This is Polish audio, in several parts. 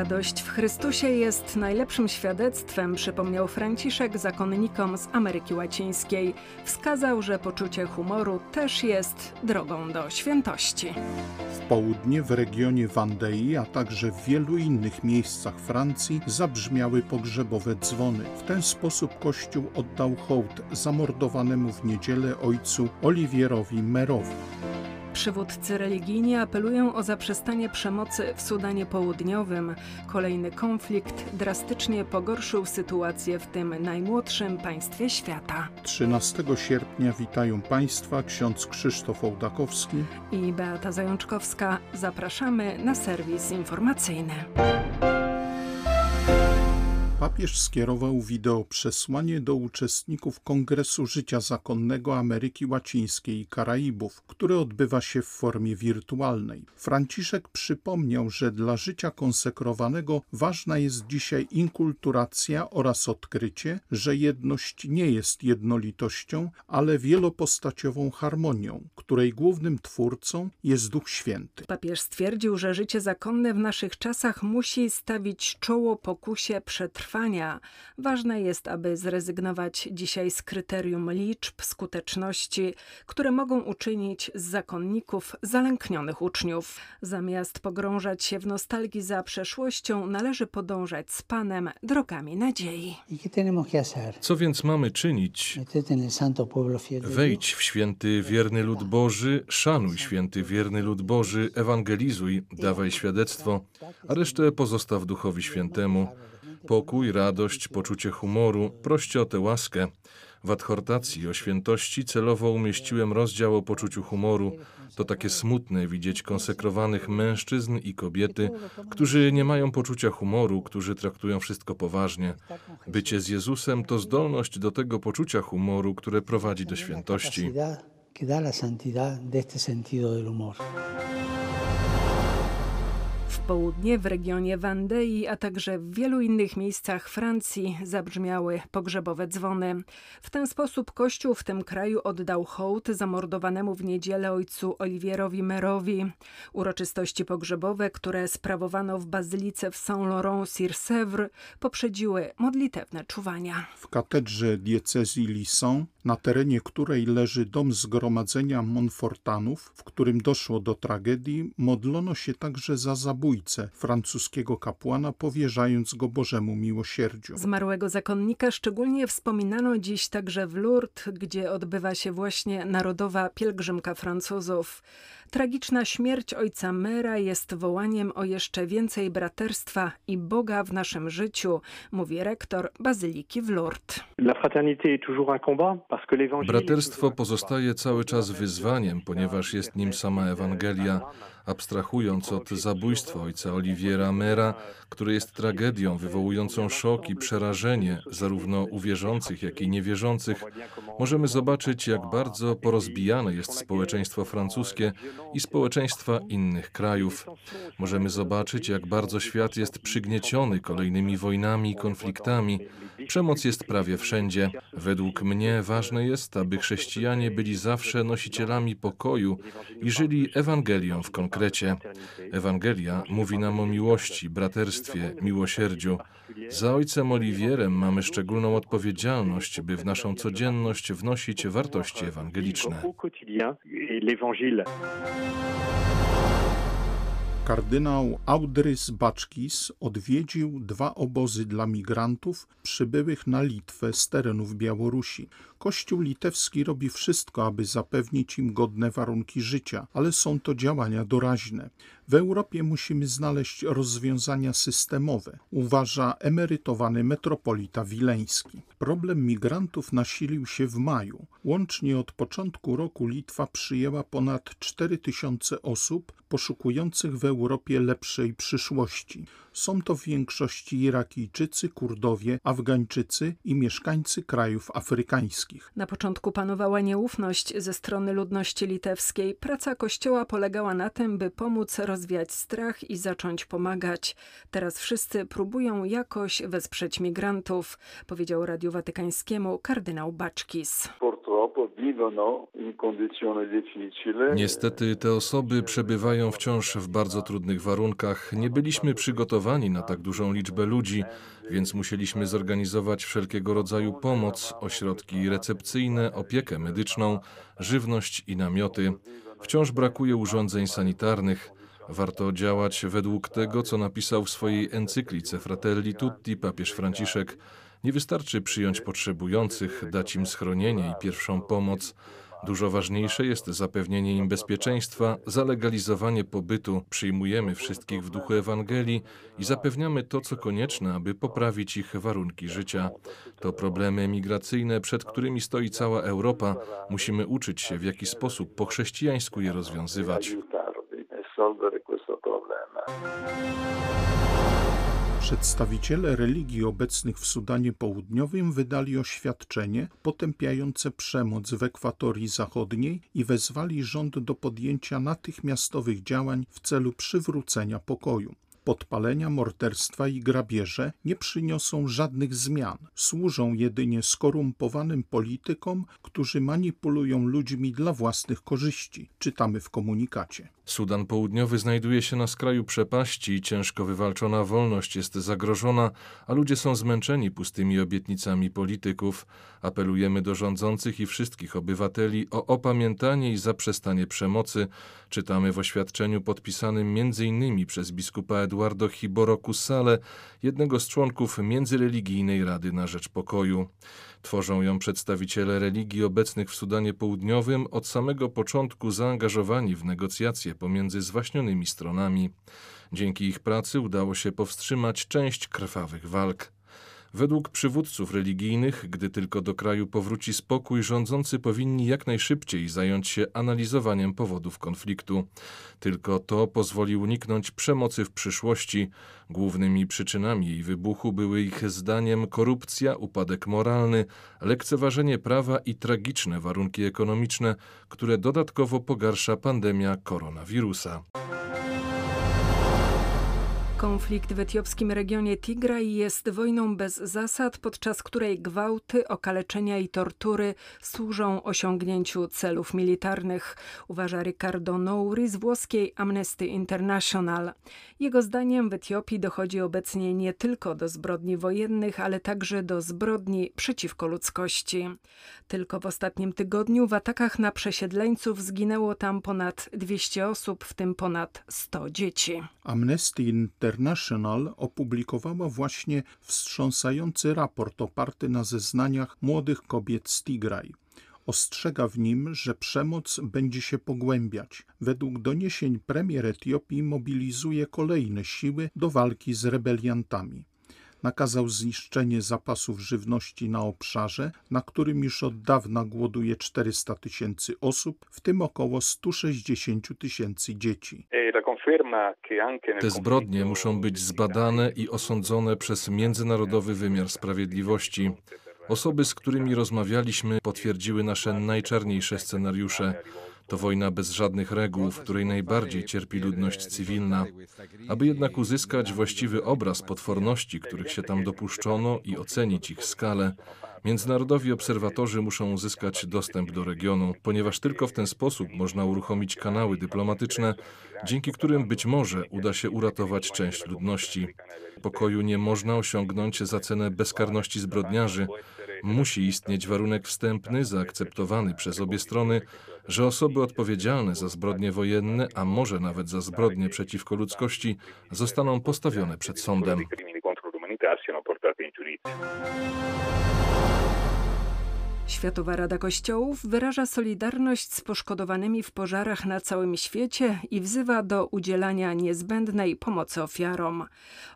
Radość w Chrystusie jest najlepszym świadectwem, przypomniał Franciszek zakonnikom z Ameryki Łacińskiej. Wskazał, że poczucie humoru też jest drogą do świętości. W południe, w regionie Wandei, a także w wielu innych miejscach Francji zabrzmiały pogrzebowe dzwony. W ten sposób Kościół oddał hołd zamordowanemu w niedzielę ojcu Oliwierowi Merowi. Przywódcy religijni apelują o zaprzestanie przemocy w Sudanie Południowym. Kolejny konflikt drastycznie pogorszył sytuację w tym najmłodszym państwie świata. 13 sierpnia witają Państwa ksiądz Krzysztof Ołdakowski i Beata Zajączkowska. Zapraszamy na serwis informacyjny. Papież skierował wideo przesłanie do uczestników Kongresu Życia Zakonnego Ameryki Łacińskiej i Karaibów, który odbywa się w formie wirtualnej. Franciszek przypomniał, że dla życia konsekrowanego ważna jest dzisiaj inkulturacja oraz odkrycie, że jedność nie jest jednolitością, ale wielopostaciową harmonią, której głównym twórcą jest Duch Święty. Papież stwierdził, że życie zakonne w naszych czasach musi stawić czoło pokusie przetrwania trwania, ważne jest, aby zrezygnować dzisiaj z kryterium liczb, skuteczności, które mogą uczynić z zakonników zalęknionych uczniów. Zamiast pogrążać się w nostalgii za przeszłością, należy podążać z Panem drogami nadziei. Co więc mamy czynić? Wejdź w święty wierny lud Boży, szanuj święty wierny lud Boży, ewangelizuj, dawaj świadectwo, a resztę pozostaw Duchowi Świętemu. Pokój, radość, poczucie humoru, proście o tę łaskę. W adhortacji o świętości celowo umieściłem rozdział o poczuciu humoru. To takie smutne widzieć konsekrowanych mężczyzn i kobiety, którzy nie mają poczucia humoru, którzy traktują wszystko poważnie. Bycie z Jezusem to zdolność do tego poczucia humoru, które prowadzi do świętości. W południe, w regionie Wandei, a także w wielu innych miejscach Francji zabrzmiały pogrzebowe dzwony. W ten sposób Kościół w tym kraju oddał hołd zamordowanemu w niedzielę ojcu Oliwierowi Merowi. Uroczystości pogrzebowe, które sprawowano w bazylice w Saint-Laurent-sur-Sèvre, poprzedziły modlitewne czuwania. W katedrze diecezji Lison, na terenie której leży dom zgromadzenia Montfortanów, w którym doszło do tragedii, modlono się także za zabójcę francuskiego kapłana, powierzając go Bożemu miłosierdziu. Zmarłego zakonnika szczególnie wspominano dziś także w Lourdes, gdzie odbywa się właśnie narodowa pielgrzymka Francuzów. Tragiczna śmierć ojca Mera jest wołaniem o jeszcze więcej braterstwa i Boga w naszym życiu, mówi rektor Bazyliki w Lourdes. Braterstwo pozostaje cały czas wyzwaniem, ponieważ jest nim sama Ewangelia. Abstrahując od zabójstwa ojca Oliwiera Mera, które jest tragedią wywołującą szok i przerażenie zarówno u wierzących, jak i niewierzących, możemy zobaczyć, jak bardzo porozbijane jest społeczeństwo francuskie i społeczeństwa innych krajów. Możemy zobaczyć, jak bardzo świat jest przygnieciony kolejnymi wojnami i konfliktami. Przemoc jest prawie wszędzie. Według mnie ważne jest, aby chrześcijanie byli zawsze nosicielami pokoju i żyli Ewangelią w konkrecie. Ewangelia mówi nam o miłości, braterstwie, miłosierdziu. Za ojcem Oliwierem mamy szczególną odpowiedzialność, by w naszą codzienność wnosić wartości ewangeliczne. Kardynał Audrys Baczkis odwiedził dwa obozy dla migrantów przybyłych na Litwę z terenów Białorusi. Kościół litewski robi wszystko, aby zapewnić im godne warunki życia, ale są to działania doraźne. W Europie musimy znaleźć rozwiązania systemowe, uważa emerytowany metropolita wileński. Problem migrantów nasilił się w maju. Łącznie od początku roku Litwa przyjęła ponad 4 tysiące osób poszukujących w Europie lepszej przyszłości. Są to w większości Irakijczycy, Kurdowie, Afgańczycy i mieszkańcy krajów afrykańskich. Na początku panowała nieufność ze strony ludności litewskiej. Praca kościoła polegała na tym, by pomóc rozwiać strach i zacząć pomagać. Teraz wszyscy próbują jakoś wesprzeć migrantów, powiedział Radiu Watykańskiemu kardynał Baczkis. Niestety te osoby przebywają wciąż w bardzo trudnych warunkach. Nie byliśmy przygotowani na tak dużą liczbę ludzi, więc musieliśmy zorganizować wszelkiego rodzaju pomoc, ośrodki recepcyjne, opiekę medyczną, żywność i namioty. Wciąż brakuje urządzeń sanitarnych. Warto działać według tego, co napisał w swojej encyklice Fratelli Tutti papież Franciszek. Nie wystarczy przyjąć potrzebujących, dać im schronienie i pierwszą pomoc. Dużo ważniejsze jest zapewnienie im bezpieczeństwa, zalegalizowanie pobytu. Przyjmujemy wszystkich w duchu Ewangelii i zapewniamy to, co konieczne, aby poprawić ich warunki życia. To problemy migracyjne, przed którymi stoi cała Europa. Musimy uczyć się, w jaki sposób po chrześcijańsku je rozwiązywać. Przedstawiciele religii obecnych w Sudanie Południowym wydali oświadczenie potępiające przemoc w Ekwatorii Zachodniej i wezwali rząd do podjęcia natychmiastowych działań w celu przywrócenia pokoju. Podpalenia, morderstwa i grabieże nie przyniosą żadnych zmian. Służą jedynie skorumpowanym politykom, którzy manipulują ludźmi dla własnych korzyści. Czytamy w komunikacie. Sudan Południowy znajduje się na skraju przepaści, ciężko wywalczona wolność jest zagrożona, a ludzie są zmęczeni pustymi obietnicami polityków. Apelujemy do rządzących i wszystkich obywateli o opamiętanie i zaprzestanie przemocy. Czytamy w oświadczeniu podpisanym m.in. przez biskupa Eduardo Hiboro Kusale, jednego z członków Międzyreligijnej Rady na Rzecz Pokoju. Tworzą ją przedstawiciele religii obecnych w Sudanie Południowym, od samego początku zaangażowani w negocjacje pomiędzy zwaśnionymi stronami. Dzięki ich pracy udało się powstrzymać część krwawych walk. Według przywódców religijnych, gdy tylko do kraju powróci spokój, rządzący powinni jak najszybciej zająć się analizowaniem powodów konfliktu. Tylko to pozwoli uniknąć przemocy w przyszłości. Głównymi przyczynami jej wybuchu były ich zdaniem korupcja, upadek moralny, lekceważenie prawa i tragiczne warunki ekonomiczne, które dodatkowo pogarsza pandemia koronawirusa. Konflikt w etiopskim regionie Tigraj jest wojną bez zasad, podczas której gwałty, okaleczenia i tortury służą osiągnięciu celów militarnych, uważa Ricardo Nouri z włoskiej Amnesty International. Jego zdaniem w Etiopii dochodzi obecnie nie tylko do zbrodni wojennych, ale także do zbrodni przeciwko ludzkości. Tylko w ostatnim tygodniu w atakach na przesiedleńców zginęło tam ponad 200 osób, w tym ponad 100 dzieci. Amnesty International opublikowała właśnie wstrząsający raport oparty na zeznaniach młodych kobiet z Tigraj. Ostrzega w nim, że przemoc będzie się pogłębiać. Według doniesień premier Etiopii mobilizuje kolejne siły do walki z rebeliantami nakazał zniszczenie zapasów żywności na obszarze, na którym już od dawna głoduje 400 tysięcy osób, w tym około 160 tysięcy dzieci. Te zbrodnie muszą być zbadane i osądzone przez międzynarodowy wymiar sprawiedliwości. Osoby, z którymi rozmawialiśmy, potwierdziły nasze najczarniejsze scenariusze. To wojna bez żadnych reguł, w której najbardziej cierpi ludność cywilna. Aby jednak uzyskać właściwy obraz potworności, których się tam dopuszczono i ocenić ich skalę, międzynarodowi obserwatorzy muszą uzyskać dostęp do regionu, ponieważ tylko w ten sposób można uruchomić kanały dyplomatyczne, dzięki którym być może uda się uratować część ludności. Pokoju nie można osiągnąć za cenę bezkarności zbrodniarzy. Musi istnieć warunek wstępny, zaakceptowany przez obie strony, że osoby odpowiedzialne za zbrodnie wojenne, a może nawet za zbrodnie przeciwko ludzkości, zostaną postawione przed sądem. Światowa Rada Kościołów wyraża solidarność z poszkodowanymi w pożarach na całym świecie i wzywa do udzielania niezbędnej pomocy ofiarom.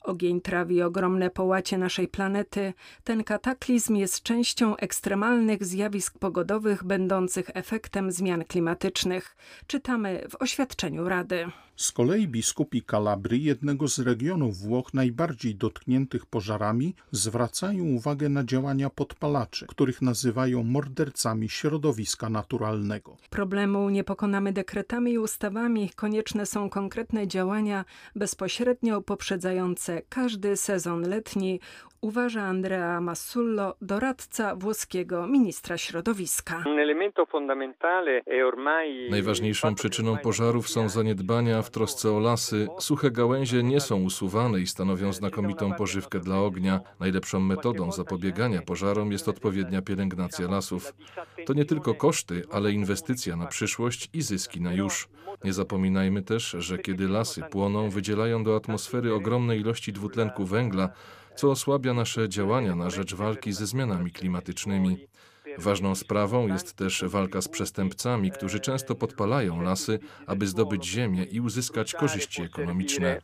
Ogień trawi ogromne połacie naszej planety. Ten kataklizm jest częścią ekstremalnych zjawisk pogodowych będących efektem zmian klimatycznych. Czytamy w oświadczeniu Rady. Z kolei biskupi Kalabry, jednego z regionów Włoch najbardziej dotkniętych pożarami, zwracają uwagę na działania podpalaczy, których nazywają mordercami środowiska naturalnego. Problemu nie pokonamy dekretami i ustawami, konieczne są konkretne działania bezpośrednio poprzedzające każdy sezon letni, uważa Andrea Massullo, doradca włoskiego ministra środowiska. Najważniejszą przyczyną pożarów są zaniedbania w trosce o lasy. Suche gałęzie nie są usuwane i stanowią znakomitą pożywkę dla ognia. Najlepszą metodą zapobiegania pożarom jest odpowiednia pielęgnacja lasów. To nie tylko koszty, ale inwestycja na przyszłość i zyski na już. Nie zapominajmy też, że kiedy lasy płoną, wydzielają do atmosfery ogromne ilości dwutlenku węgla, co osłabia nasze działania na rzecz walki ze zmianami klimatycznymi. Ważną sprawą jest też walka z przestępcami, którzy często podpalają lasy, aby zdobyć ziemię i uzyskać korzyści ekonomiczne.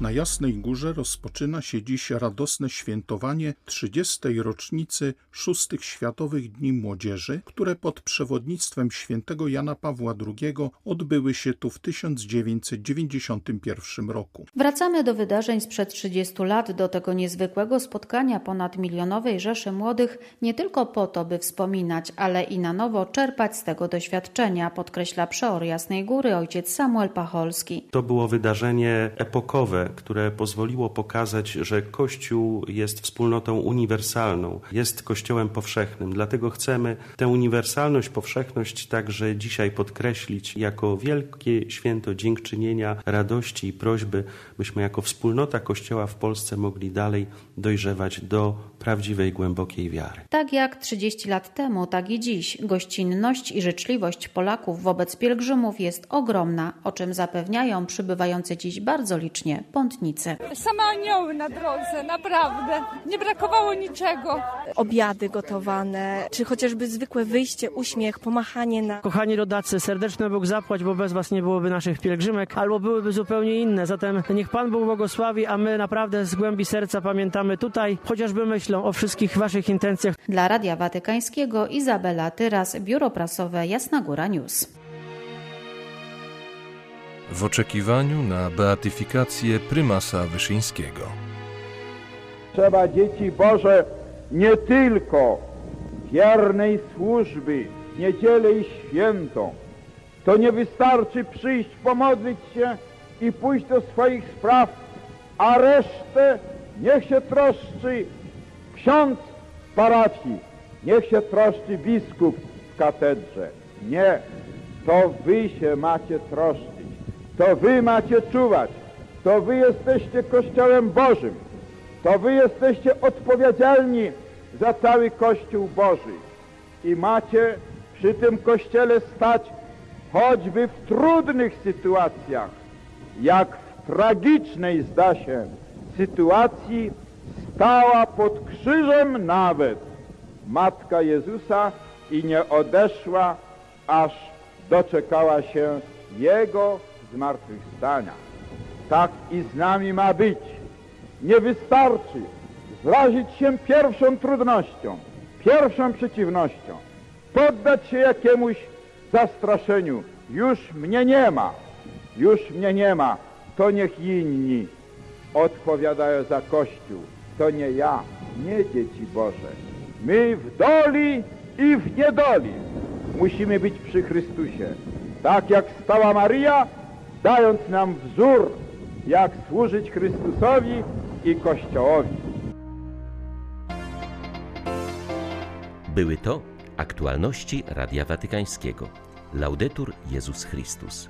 Na Jasnej Górze rozpoczyna się dziś radosne świętowanie 30. rocznicy szóstych Światowych Dni Młodzieży, które pod przewodnictwem świętego Jana Pawła II odbyły się tu w 1991 roku. Wracamy do wydarzeń sprzed 30 lat, do tego niezwykłego spotkania ponad milionowej rzeszy młodych, nie tylko po to, by wspominać, ale i na nowo czerpać z tego doświadczenia, podkreśla przeor Jasnej Góry ojciec Samuel Pacholski. To było wydarzenie epokowe, które pozwoliło pokazać, że Kościół jest wspólnotą uniwersalną, jest Kościołem powszechnym. Dlatego chcemy tę uniwersalność, powszechność także dzisiaj podkreślić jako wielkie święto dziękczynienia, radości i prośby, byśmy jako wspólnota Kościoła w Polsce mogli dalej dojrzewać do prawdziwej, głębokiej wiary. Tak jak 30 lat temu, tak i dziś gościnność i życzliwość Polaków wobec pielgrzymów jest ogromna, o czym zapewniają przybywający dziś bardzo licznie pątnicy. Same anioły na drodze, naprawdę. Nie brakowało niczego. Obiady gotowane, czy chociażby zwykłe wyjście, uśmiech, pomachanie na... Kochani rodacy, serdeczny Bóg zapłać, bo bez Was nie byłoby naszych pielgrzymek, albo byłyby zupełnie inne. Zatem niech Pan Bóg błogosławi, a my naprawdę z głębi serca pamiętamy tutaj, chociażby myślą o wszystkich Waszych intencjach. Dla Radia Watykańskiego Izabela Tyras, Biuro Prasowe Jasna Góra News. W oczekiwaniu na beatyfikację prymasa Wyszyńskiego. Trzeba dzieci Boże nie tylko wiernej służby, niedzielę i świętą. To nie wystarczy przyjść, pomodlić się i pójść do swoich spraw, a resztę niech się troszczy ksiądz parafii, niech się troszczy biskup w katedrze. Nie, to wy się macie troszczyć, to wy macie czuwać, to wy jesteście Kościołem Bożym, to wy jesteście odpowiedzialni za cały Kościół Boży. I macie przy tym Kościele stać choćby w trudnych sytuacjach, jak w tragicznej, zda się, sytuacji stała pod krzyżem nawet Matka Jezusa i nie odeszła, aż doczekała się Jego zmartwychwstania. Tak i z nami ma być. Nie wystarczy zrazić się pierwszą trudnością, pierwszą przeciwnością, poddać się jakiemuś zastraszeniu. Już mnie nie ma, już mnie nie ma, to niech inni odpowiadają za Kościół. To nie ja, nie dzieci Boże. My w doli i w niedoli musimy być przy Chrystusie. Tak jak stała Maryja, dając nam wzór, jak służyć Chrystusowi i Kościołowi. Były to aktualności Radia Watykańskiego. Laudetur Jezus Chrystus.